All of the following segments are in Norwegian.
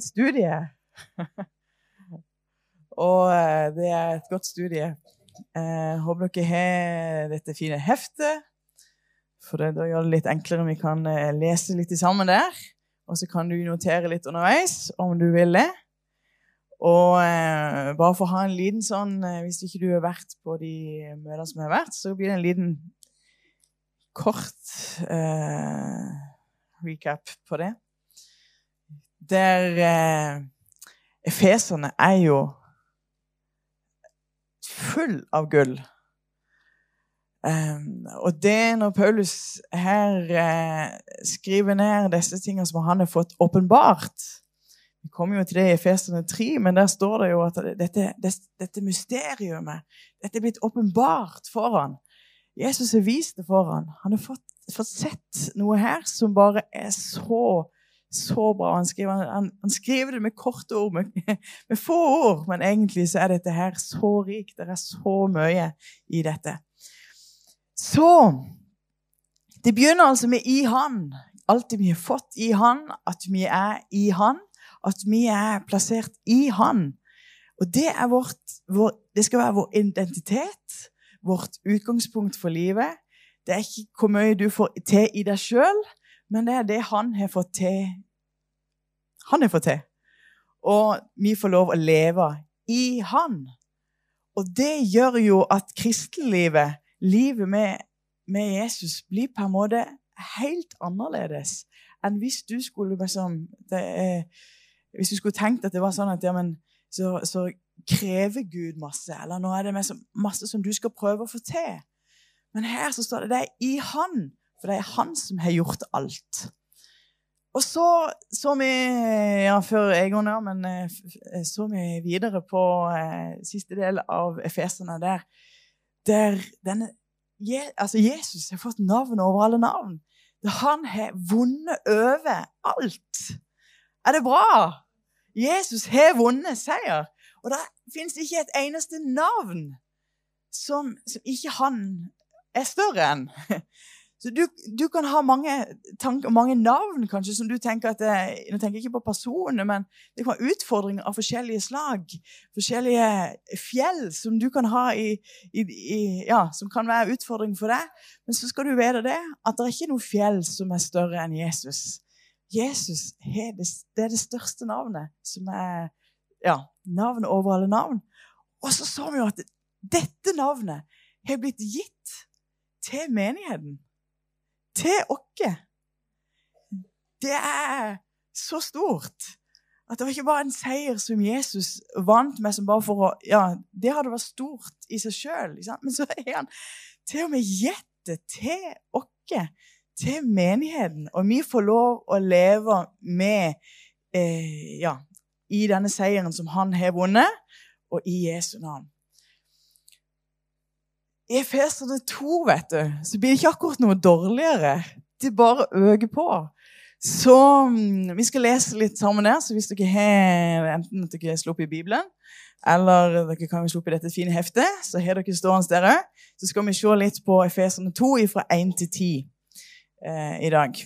et studie. Og eh, det er et godt studie. Jeg håper dere har dette fine heftet. For da gjør det litt enklere om vi kan eh, lese litt sammen der. Og så kan du notere litt underveis om du vil det. Og eh, bare for å ha en liten sånn eh, Hvis ikke du har vært på de møtene som har vært, så blir det en liten kort eh, recap på det. Der eh, Efeserne er jo full av gull. Um, og det når Paulus her eh, skriver ned disse tingene som han har fått åpenbart Vi kommer jo til det i Efeserne 3, men der står det jo at dette, dette, dette mysteriet dette er blitt åpenbart for han. Jesus har vist det for han. Han har fått, fått sett noe her som bare er så så bra. Han skriver, han, han skriver, det med korte ord, med, med, få ord, men egentlig så er dette her så rikt. Det er så mye i dette. Så Det begynner altså med 'i Han'. Alt det vi har fått i Han, at vi er i Han, at vi er plassert i Han. Og det, vårt, vår, det skal være vår identitet, vårt utgangspunkt for livet. Det er ikke hvor mye du får til i deg sjøl, men det er det han har fått til. Han har fått til. Og vi får lov å leve i han. Og det gjør jo at kristenlivet, livet med, med Jesus, blir på en måte helt annerledes enn hvis du skulle liksom, er, Hvis du skulle tenkt at det var sånn at ja, men, så, så krever Gud masse, eller nå er det masse som du skal prøve å få til. Men her så står det det er i Han. For det er han som har gjort alt. Og så så vi ja, før Egon, ja, men eh, så vi videre på eh, siste del av Efesene der, der denne, Je, altså Jesus har fått navn over alle navn. Han har vunnet over alt. Er det bra? Jesus har vunnet seier. Og det fins ikke et eneste navn som, som ikke han er større enn. Så du, du, kan ha mange, tanker, mange navn kanskje, som du tenker at det, Nå tenker jeg ikke på personer, men det kan være utfordringer av forskjellige slag. Forskjellige fjell som du kan ha i, i, i Ja, som kan være utfordring for deg. Men så skal du vite det, at det er ikke noe fjell som er større enn Jesus. Jesus er det, det er det største navnet, som er ja, navnet over alle navn. Og så så vi jo at dette navnet har blitt gitt til menigheten til oss. Det er så stort at det var ikke bare en seier som Jesus vant med som bare for å Ja, det hadde vært stort i seg sjøl, men så er han til og med gitt det til oss, til menigheten. Og vi får lov å leve med eh, Ja, i denne seieren som han har vunnet, og i Jesu navn. I Efeserne 2 vet du, så blir det ikke akkurat noe dårligere. Det bare øker på. Så mm, vi skal lese litt sammen der. Så hvis dere har enten at dere slår opp i Bibelen, eller dere kan slå opp i dette fine heftet, så har dere stående der òg. Så skal vi se litt på Efeserne 2 fra 1 til 10 eh, i dag.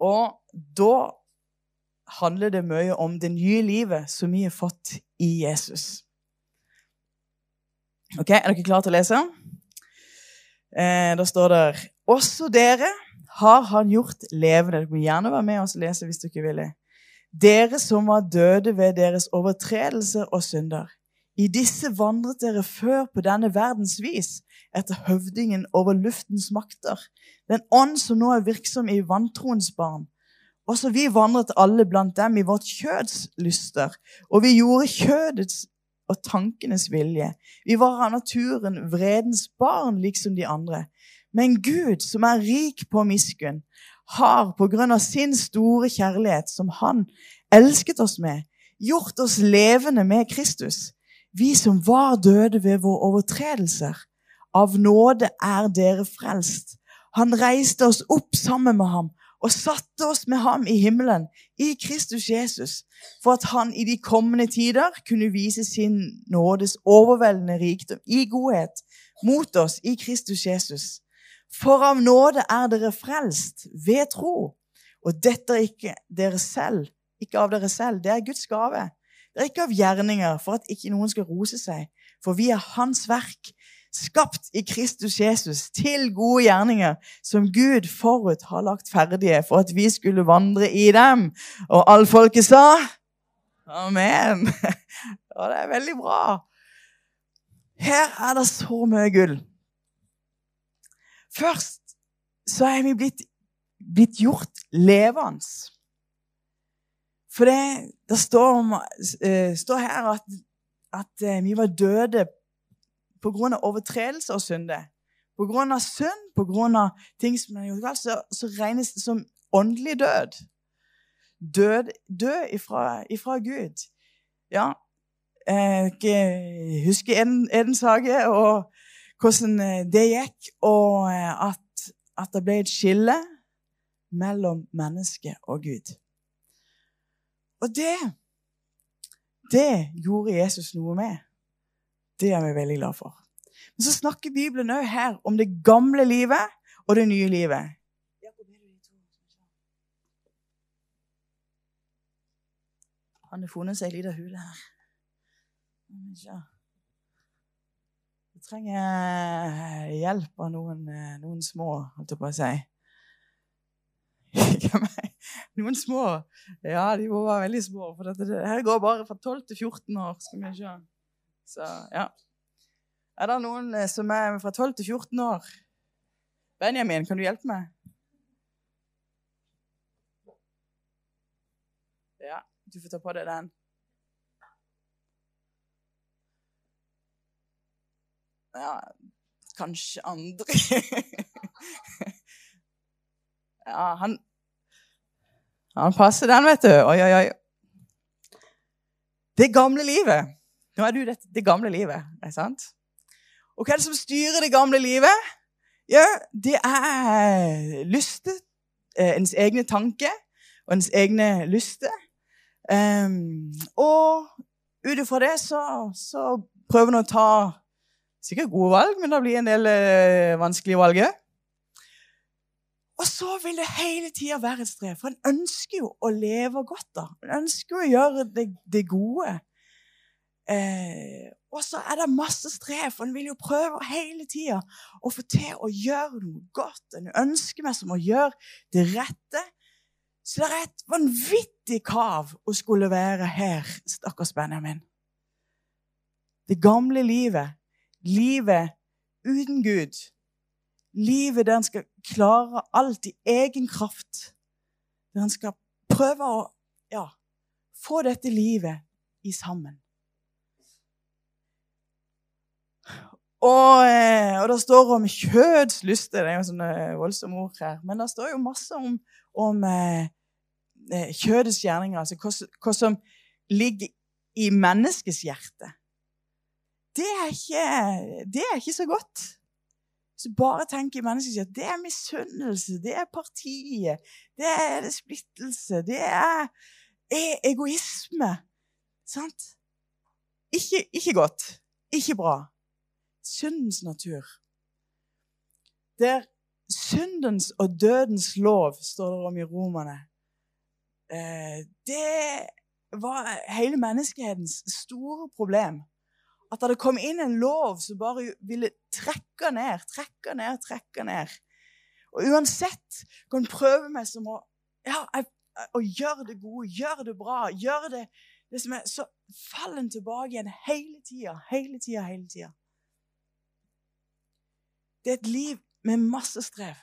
Og da handler det mye om det nye livet som vi har fått i Jesus. Ok, Er dere klare til å lese? Eh, da står det Også dere har han gjort levende. Dere må gjerne være med oss og lese hvis dere vil. Dere som var døde ved deres overtredelser og synder. I disse vandret dere før på denne verdens vis, etter høvdingen over luftens makter, den ånd som nå er virksom i vantroens barn. Også vi vandret alle blant dem i vårt kjøds lyster, og vi gjorde kjødets og tankenes vilje. Vi var av naturen vredens barn, liksom de andre. Men Gud, som er rik på miskunn, har på grunn av sin store kjærlighet, som Han elsket oss med, gjort oss levende med Kristus. Vi som var døde ved våre overtredelser. Av nåde er dere frelst. Han reiste oss opp sammen med ham og satte oss med ham i himmelen, i Kristus Jesus, for at han i de kommende tider kunne vise sin nådes overveldende rikdom i godhet mot oss i Kristus Jesus. For av nåde er dere frelst ved tro. Og dette er ikke dere selv, ikke av dere selv. Det er Guds gave. Det er ikke av gjerninger, for at ikke noen skal rose seg. For vi er Hans verk, skapt i Kristus Jesus til gode gjerninger, som Gud forut har lagt ferdige for at vi skulle vandre i dem. Og all folket sa Amen. Og det er veldig bra. Her er det så mye gull. Først så er vi blitt, blitt gjort levende. For det, det står, uh, står, her at, at uh, vi var døde pga. overtredelse og synde. Pga. synd, pga. ting som er gjort galt, så, så, regnes det som åndelig død. Død, død ifra, ifra Gud. Ja, eh, jeg husker en, Edens hage og hvordan det gikk, og at, at det ble et skille mellom menneske og Gud. Og det det gjorde Jesus noe med. Det er vi veldig glad for. Men så snakker Bibelen òg her om det gamle livet og det nye livet. Han har funnet seg ei lita hule her. Jeg trenger hjelp av noen, noen små, holdt jeg på å si. Noen små. Ja, de må være veldig små. For dette, det her går bare fra 12 til 14 år. skal vi se. Så, ja. Er det noen eh, som er fra 12 til 14 år? Benjamin, kan du hjelpe meg? Ja, du får ta på deg den. Ja, kanskje andre Ja, han Han passer den, vet du. Oi, oi, oi. Det gamle livet. Nå er du det, det gamle livet, ikke sant? Og hva er det som styrer det gamle livet? Ja, det er lyster. Eh, ens egne tanker og ens egne lyster. Um, og ut ifra det så, så prøver en å ta sikkert gode valg, men det blir en del uh, vanskelige valg òg. Og så vil det hele tida være et strev, for en ønsker jo å leve godt. da. En ønsker jo å gjøre det, det gode. Eh, og så er det masse strev, for en vil jo prøve hele tida å få til å gjøre noe godt. En ønsker meg som å gjøre det rette. Så det er et vanvittig krav å skulle være her, stakkars Benjamin. Det gamle livet, livet uten Gud livet der en skal klare alt i egen kraft. Der en skal prøve å ja, få dette livet i sammen. Og, eh, og, det står om kjødslyst. Det er jo sånne voldsomme ord her. Men det står jo masse om, om eh, eh kjødets gjerninger. Altså hva, hva, som ligger i menneskets hjerte. Det er ikke, det er ikke så godt. Så bare tenker menneskets hjerte det er misunnelse, det er partiet, det er splittelse, det er egoisme. Sant? Ikke, ikke godt. Ikke bra. Syndens natur. Der syndens og dødens lov, står det om i Romerne, eh, det var hele menneskehetens store problem at det kom inn en lov som bare ville trekke ned, trekke ned, trekke ned. Og uansett kan en prøve meg som å, ja, gjøre det gode, gjøre det bra, gjøre det, det som er, så faller en tilbake igjen hele tida, hele tida, hele tida. Det er et liv med masse strev.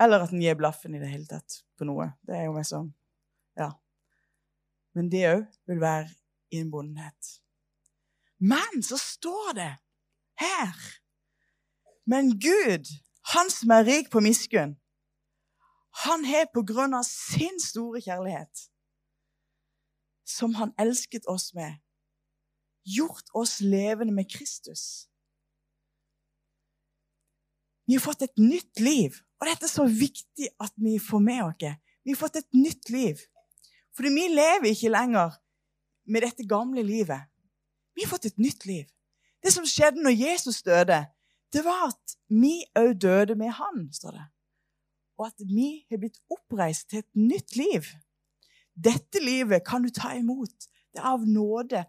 Eller at en gir blaffen i det hele tatt på noe. Det er jo meg sånn. Ja. Men det òg vil være innbundenhet. Men så står det her Men Gud, han som er rik på miskunn, han har på grunn av sin store kjærlighet, som han elsket oss med, gjort oss levende med Kristus. Vi har fått et nytt liv, og dette er så viktig at vi får med oss. Vi har fått et nytt liv. Fordi vi lever ikke lenger med dette gamle livet. Vi har fått et nytt liv. Det som skjedde når Jesus døde, det var at vi òg døde med han, står det. Og at vi har blitt oppreist til et nytt liv. Dette livet kan du ta imot. Det er av nåde.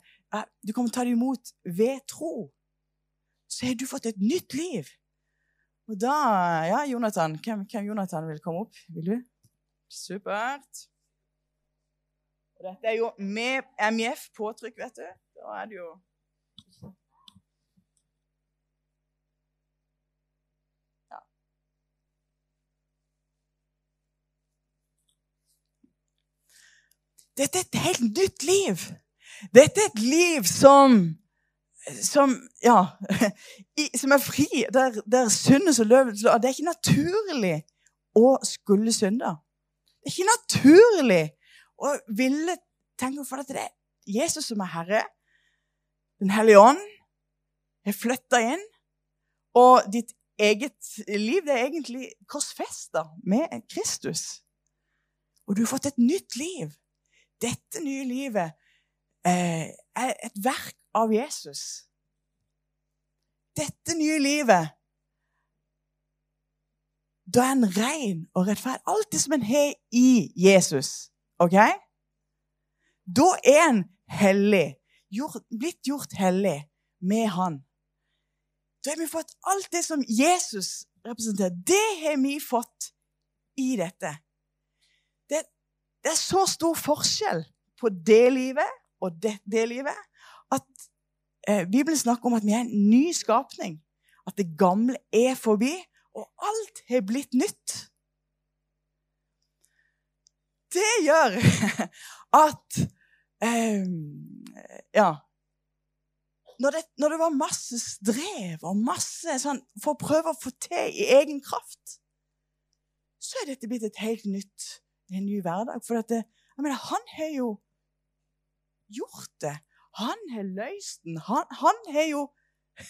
Du kan ta det imot ved tro. Så har du fått et nytt liv. Og da Ja, Jonathan. Hvem, hvem Jonathan vil komme opp? Vil du? Supert. Og dette er jo med MIF-påtrykk, vet du. Da er det jo Dette er et helt nytt liv. Dette er et liv som som, ja, som er fri, der, der synden som løver Det er ikke naturlig å skulle synde. Det er ikke naturlig å ville tenke for at det er Jesus som er Herre. Den hellige ånd har flytta inn. Og ditt eget liv det er egentlig korsfesta med Kristus. Og du har fått et nytt liv. Dette nye livet eh, er et verk av Jesus. Dette nye livet Da er en ren og rettferdig. Alt det som en har i Jesus. OK? Da er en hellig. Gjort, blitt gjort hellig med Han. Da har vi fått alt det som Jesus representerer. Det har vi fått i dette. Det, det er så stor forskjell på det livet og det, det livet at eh, Bibelen snakker om at vi er en ny skapning. At det gamle er forbi, og alt har blitt nytt. Det gjør at eh, Ja. Når det, når det, var masse strev og masse sånn for å prøve å få til i egen kraft, så er dette blitt et helt nytt en ny hverdag. For det, mener, han har jo gjort det. Han har løst den. Han, han har jo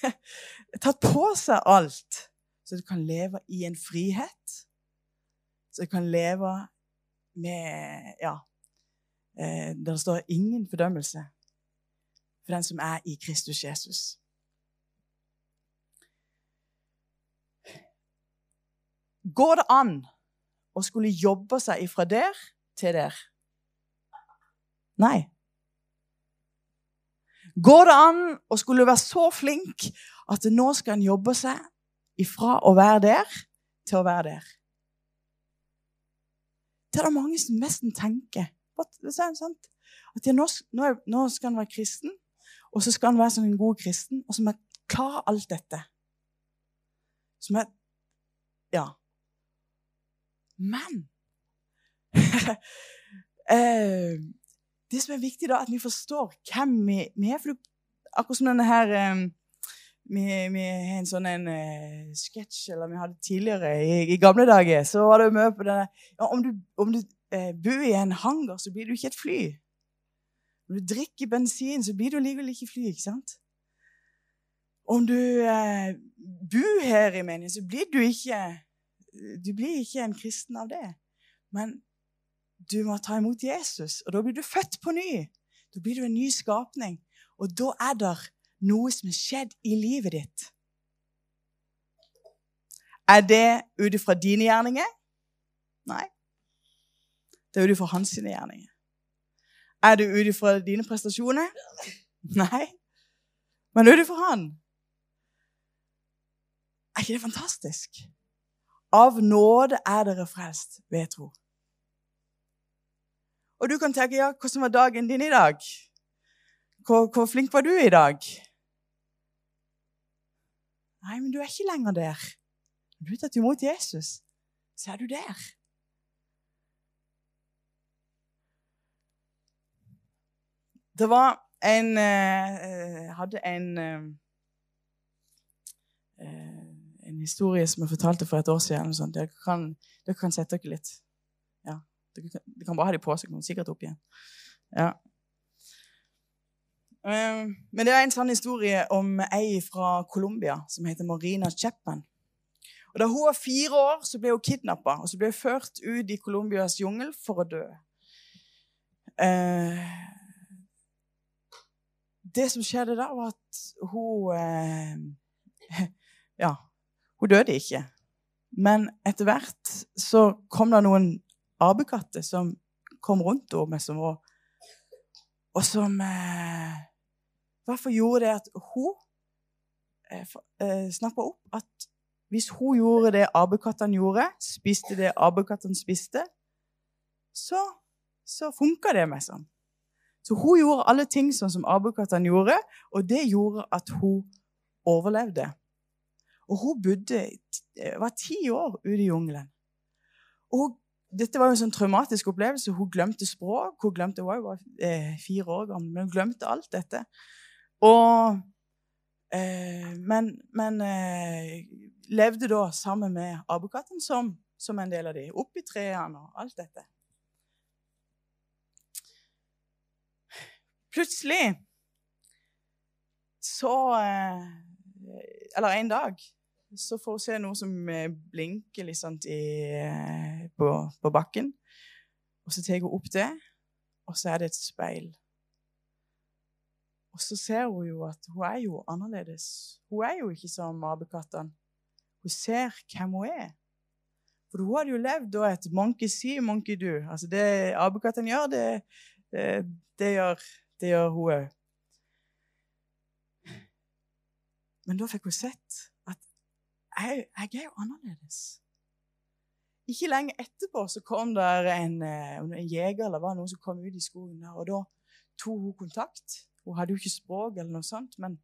tatt på seg alt. Så du kan leve i en frihet. Så du kan leve med Ja. Eh, der det står ingen fordømmelse for den som er i Kristus Jesus. Går det an å skulle jobbe seg ifra der til der. Nei. Går det an å skulle være så flink at nå skal en jobbe seg ifra å være der til å være der? Det er det mange som nesten tenker. At jeg, nå, nå, skal en være kristen, og så skal en være som en god kristen, og så må jeg klare alt dette. Som er Ja. Men eh, Det som er viktig, da, at vi forstår hvem vi, vi er. For akkurat som denne her um, vi, vi, har en sånn en uh, sketsj eller vi hadde tidligere i, i, gamle dager. Så var det mye på denne ja, Om du, om du uh, bor i en hangar, så blir du ikke et fly. Om du drikker bensin, så blir du likevel ikke fly. ikke sant? Om du uh, bor her i meningen, så blir du ikke du blir ikke en kristen av det. Men du må ta imot Jesus, og da blir du født på ny. Da blir du en ny skapning. Og da er det noe som har skjedd i livet ditt. Er det ut ifra dine gjerninger? Nei. Det er ut ifra hans gjerninger. Er det ut ifra dine prestasjoner? Nei. Men ut ifra han. Er ikke det fantastisk? Av nåde er dere frelst ved tro. Og du kan tenke ja, hvordan var dagen din i dag? Hvor, hvor, flink var du i dag? Nei, men du er ikke lenger der. Du har tatt imot Jesus, så er du der. Det var en Jeg eh, hadde en eh, eh en historie som jeg fortalte for et år siden. Dere, kan, dere kan sette dere litt. Dere, kan, bare ha de på, så kommer sikkert opp igjen. Ja. Um, men det er en sånn historie om ei fra Colombia som heter Marina Chapman. Og Da hun var fire år, så ble hun kidnappa og så ble hun ført ut i Colombias jungel for å dø. Uh, det som skjedde da, var at hun uh, Ja, hun døde ikke. Men etter hvert så kom det noen apekatter som kom rundt henne som var Og som eh, Hvorfor gjorde det at hun eh, eh snappa opp at hvis hun gjorde det apekattene gjorde, spiste det apekattene spiste, så, så funka det med sånn. Så hun gjorde alle ting sånn som apekattene gjorde, og det gjorde at hun overlevde. Og hun bodde, var ti år ute i jungelen. Og hun, dette var jo en sånn traumatisk opplevelse. Hun glemte språk. Hun glemte, hun var jo eh, fire år gammel, men hun glemte alt dette. Og, eh, men, men eh, levde da sammen med apekatten som, som, en del av de, oppi trærne og alt dette. Plutselig så eh, Eller en dag så får hun se noe som eh, blinker litt sånn eh, på, på, bakken. Og så tar hun opp det, og så er det et speil. Og så ser hun jo at hun er jo annerledes. Hun er jo ikke som apekattene. Hun ser hvem hun er. For hun hadde jo levd da et monkey see, monkey do. Altså Det apekattene gjør, det, det, det, gjør, det gjør hun òg. Men da fikk hun sett jeg, jeg, er jo annerledes. Ikke lenge etterpå så kom der en, eh, en jeger eller var noen som kom ut i skogen. der, og Da tok hun kontakt. Hun hadde jo ikke språk, eller noe sånt, men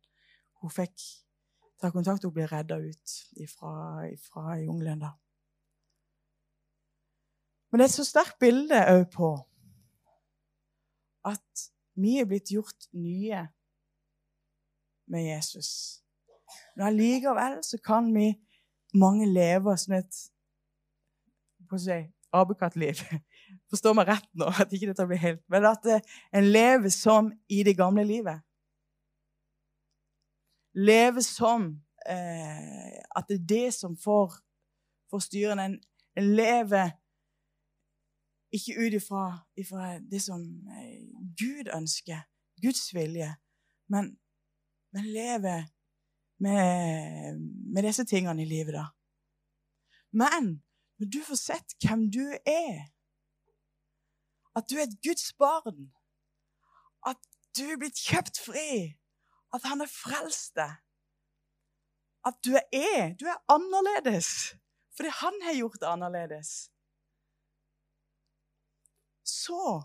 hun fikk ta kontakt og ble redda ut fra jungelen. Men det er et så sterkt bilde òg på at vi er blitt gjort nye med Jesus. Men allikevel så kan vi mange lever sånn et hva skal jeg apekattliv. Forstå meg rett nå, at ikke dette blir helt Men at en lever som i det gamle livet leve som eh, At det er det som får, får styren. en. En lever ikke ut ifra det som eh, Gud ønsker, Guds vilje, men, men lever med, med, disse tingene i livet, da. Men når du får sett hvem du er, at du er et Guds barn, at du er blitt kjøpt fri at han er frelst deg. At du er Du er annerledes fordi han har gjort det annerledes. Så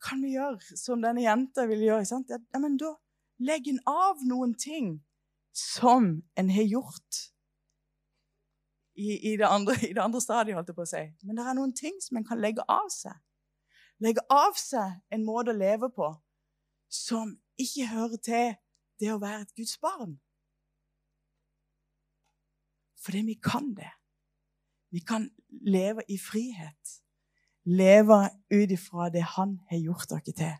kan vi gjøre som denne jenta vil gjøre. Sant? Ja, men da legger en av noen ting som en har gjort i, i, det andre, i, det andre, stadiet, holdt jeg på å si. Men det er noen ting som en kan legge av seg. Legge av seg en måte å leve på som ikke hører til det å være et Guds barn. Fordi vi kan det. Vi kan leve i frihet. Leve ut ifra det Han har gjort dere til.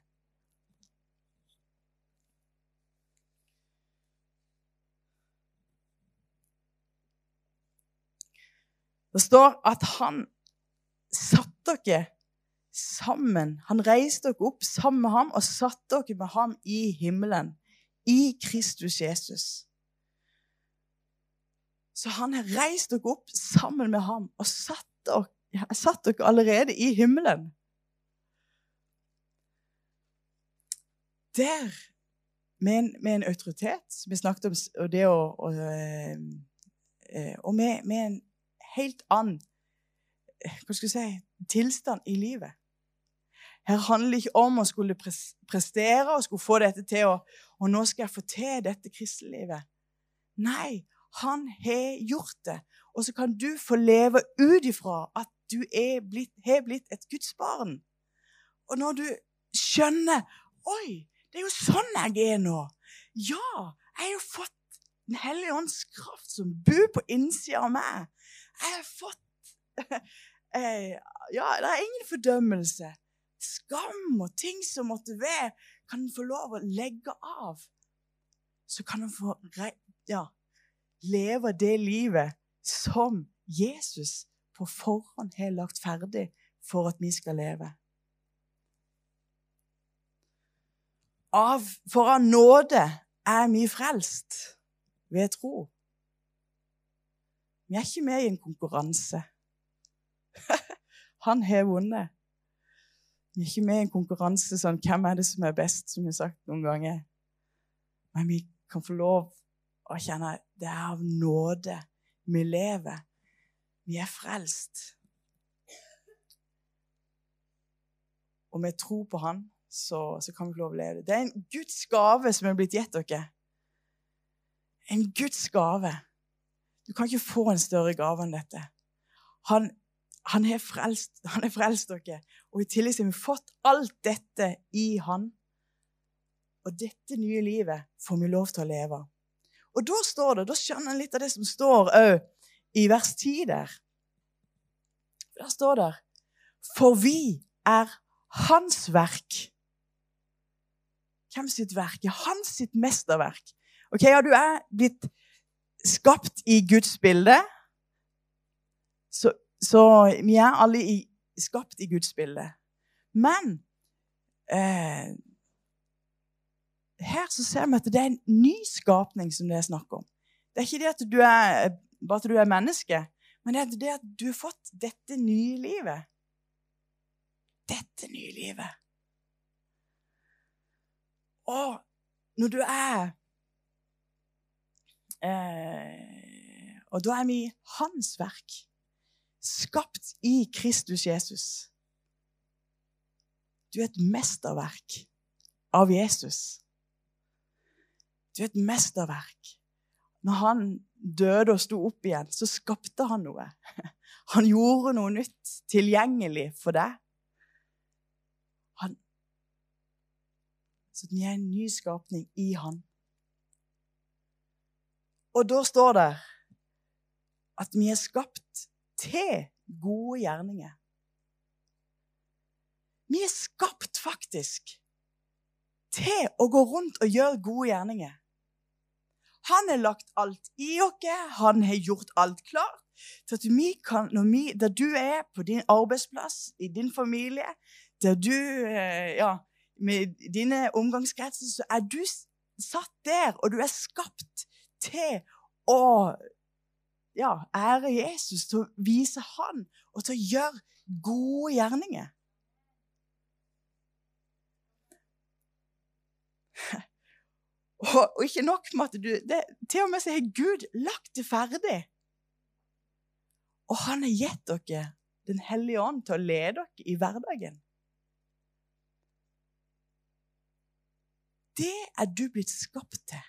Det står at han satte dere sammen. Han reiste dere opp sammen med ham og satte dere med ham i himmelen, i Kristus Jesus. Så han har reist dere opp sammen med ham og satt dere, satt dere allerede i himmelen. Der, med en, med en autoritet Vi snakket om det å Og, eh, eh, og med, med en helt annen hva skal jeg si, tilstand i livet. Her handler det ikke om å skulle prestere og skulle få dette til, og, og nå skal jeg få til dette kristenlivet. Nei, han har gjort det. Og så kan du få leve ut ifra at du har blitt, blitt et Guds barn. Og når du skjønner Oi, det er jo sånn jeg er nå. Ja, jeg har jo fått Den hellige ånds kraft som bor på innsida av meg. Jeg har fått eh, Ja, det er ingen fordømmelse skam og ting som måtte være, kan en få lov å legge av. Så kan en få ja, leve det livet som Jesus på forhånd har lagt ferdig for at vi skal leve. Av, for av nåde er vi frelst ved tro. Vi er ikke med i en konkurranse. Han har vunnet. Vi er ikke med i en konkurranse sånn Hvem er det som er best, som vi har sagt noen ganger. Men vi kan få lov å kjenne at det er av nåde vi lever. Vi er frelst. Og med tro på Han så, så, kan vi få lov å leve det. Det er en Guds gave som er blitt gitt dere. En Guds gave. Du kan ikke få en større gave enn dette. Han, han er, frelst, han er frelst dere, og i tillegg har vi fått alt dette i Han. Og dette nye livet får vi lov til å leve. Og da står det, da skjønner en litt av det som står òg i vers 10 der. Der står det For vi er hans verk. Hvem sitt verk? Ja, hans sitt mesterverk. Ok, ja, Du er blitt skapt i Guds bilde. Så, så vi er alle i, skapt i Guds bilde. Men eh, her så ser vi at det er en ny skapning som det er snakk om. Det er ikke det at du er, bare at du er menneske, men det er det at du har fått dette nye livet. Dette nye livet. Og når du er eh, Og da er vi hans verk, skapt i Kristus Jesus. Du er et mesterverk av Jesus. Du er et mesterverk. Når han døde og sto opp igjen, så skapte han noe. Han gjorde noe nytt tilgjengelig for deg. Han, så vi er en ny skapning i han. Og da står det at vi er skapt til gode gjerninger. Vi er skapt faktisk til å gå rundt og gjøre gode gjerninger. Han har lagt alt i oss. Han har gjort alt klart. Så at vi kan, vi, Der du er på din arbeidsplass, i din familie, der du eh, ja, Med dine omgangskretser, så er du satt der, og du er skapt til å ja, ære Jesus, til å vise Han og til å gjøre gode gjerninger. Og, og, ikke nok med at du det, Til og med så har Gud lagt det ferdig. Og han har gitt dere Den hellige ånd til å lede dere i hverdagen. Det er du blitt skapt til.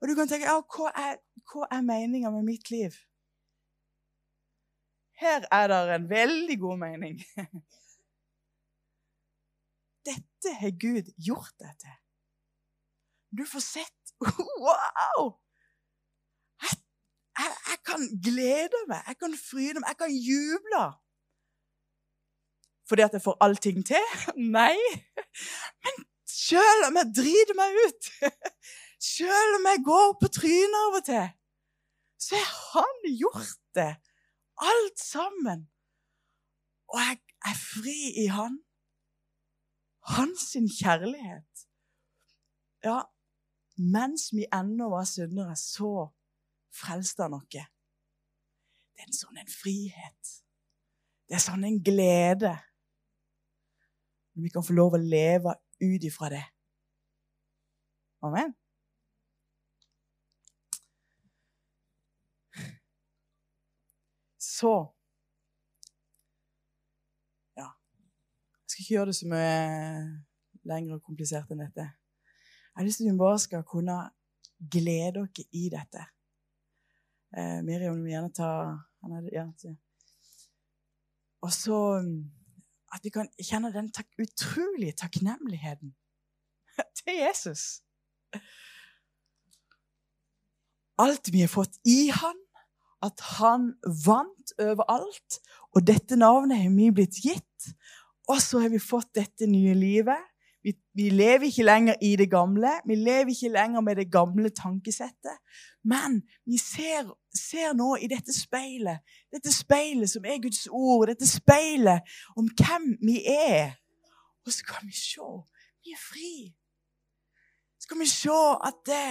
Og du kan tenke ja, hva er, hva er meninga med mitt liv? Her er det en veldig god mening. Dette har Gud gjort deg til. Du får sett Wow! Jeg, jeg, jeg, kan glede meg, jeg kan fryde meg, jeg kan juble. Fordi at jeg får allting til? Nei. Men sjøl om jeg driter meg ut, sjøl om jeg går på trynet av og til, så har han gjort det. Alt sammen. Og jeg er fri i han. Hans kjærlighet. Ja, mens vi ennå var syndere, så frelste han oss. Det er en sånn en frihet. Det er sånn en glede. Vi kan få lov å leve ut ifra det. Amen. Så Ja. Jeg skal ikke gjøre det så mye lenger og komplisert enn dette. Jeg har lyst til at vi bare skal kunne glede dere i dette. Eh, Miriam, må gjerne ta ja, Og så mm, at vi kan kjenne den tak utrolige takknemligheten til Jesus. Alt vi har fått i han, at han vant over alt. Og dette navnet har vi blitt gitt. Og så har vi fått dette nye livet. Vi, vi, lever ikke lenger i det gamle. Vi lever ikke lenger med det gamle tankesettet. Men vi ser, ser, nå i dette speilet, dette speilet som er Guds ord, dette speilet om hvem vi er. Og så kan vi se vi er fri. Så kan vi se at det,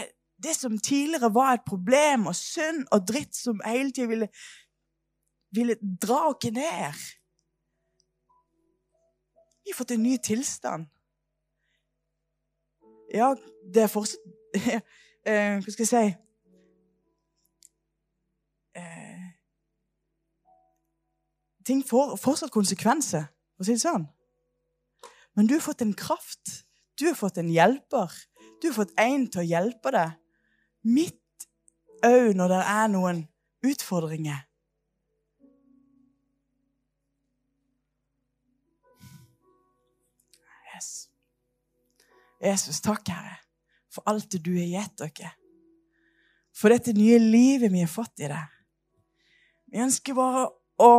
det som tidligere var et problem og synd og dritt som hele tida ville, ville dra oss ned Vi har fått en ny tilstand. Ja, det er fortsatt eh, Hva skal jeg si eh, Ting får fortsatt konsekvenser, for å si det sånn. Men du har fått en kraft. Du har fått en hjelper. Du har fått en til å hjelpe deg midt òg når det er noen utfordringer. Yes. Jesus, takk, Herre, for alt det du har gitt dere. For dette nye livet vi har fått i deg. Vi ønsker bare å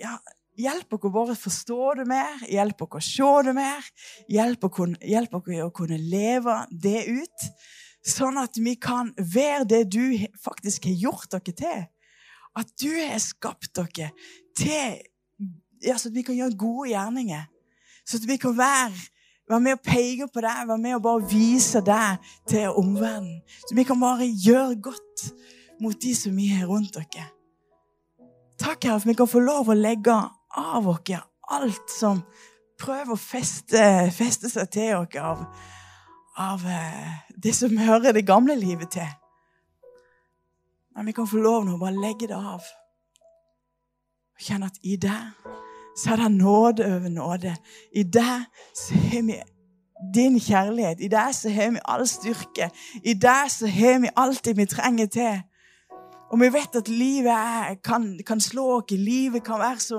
ja, hjelpe oss bare å forstå det mer, hjelpe oss å se det mer. Hjelpe oss å kunne leve det ut. Sånn at vi kan være det du faktisk har gjort dere til. At du har skapt dere til ja, Så at vi kan gjøre gode gjerninger. Så at vi kan være, være med og peke på deg, være med og bare vise deg til omverdenen. Så vi kan bare gjøre godt mot de som vi har rundt dere. Takk, Herre, for vi kan få lov å legge av oss alt som prøver å feste, feste seg til oss av av eh, det som hører det gamle livet til. Men vi kan få lov nå å bare legge det av. Kjenne at i deg så er det nåde over nåde. I deg så har vi din kjærlighet. I deg så har vi all styrke. I deg så har vi alt det vi trenger til. Og vi vet at livet er, kan, kan, slå oss. Livet kan være så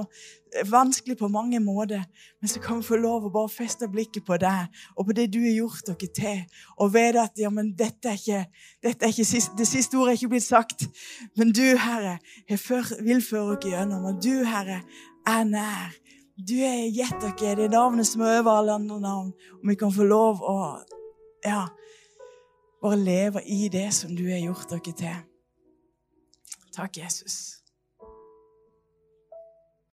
vanskelig på mange måter. Men så kan vi få lov å bare feste blikket på deg og på det du har gjort dere til. Og vite at ja, men dette er ikke, dette er ikke siste, det siste ordet er ikke blitt sagt. Men du, Herre, vil føre oss gjennom. Og du, Herre, er nær. Du har gitt dere det navnet som er over alle andre navn. Og vi kan få lov å ja, bare leve i det som du har gjort dere til. Takk, Jesus.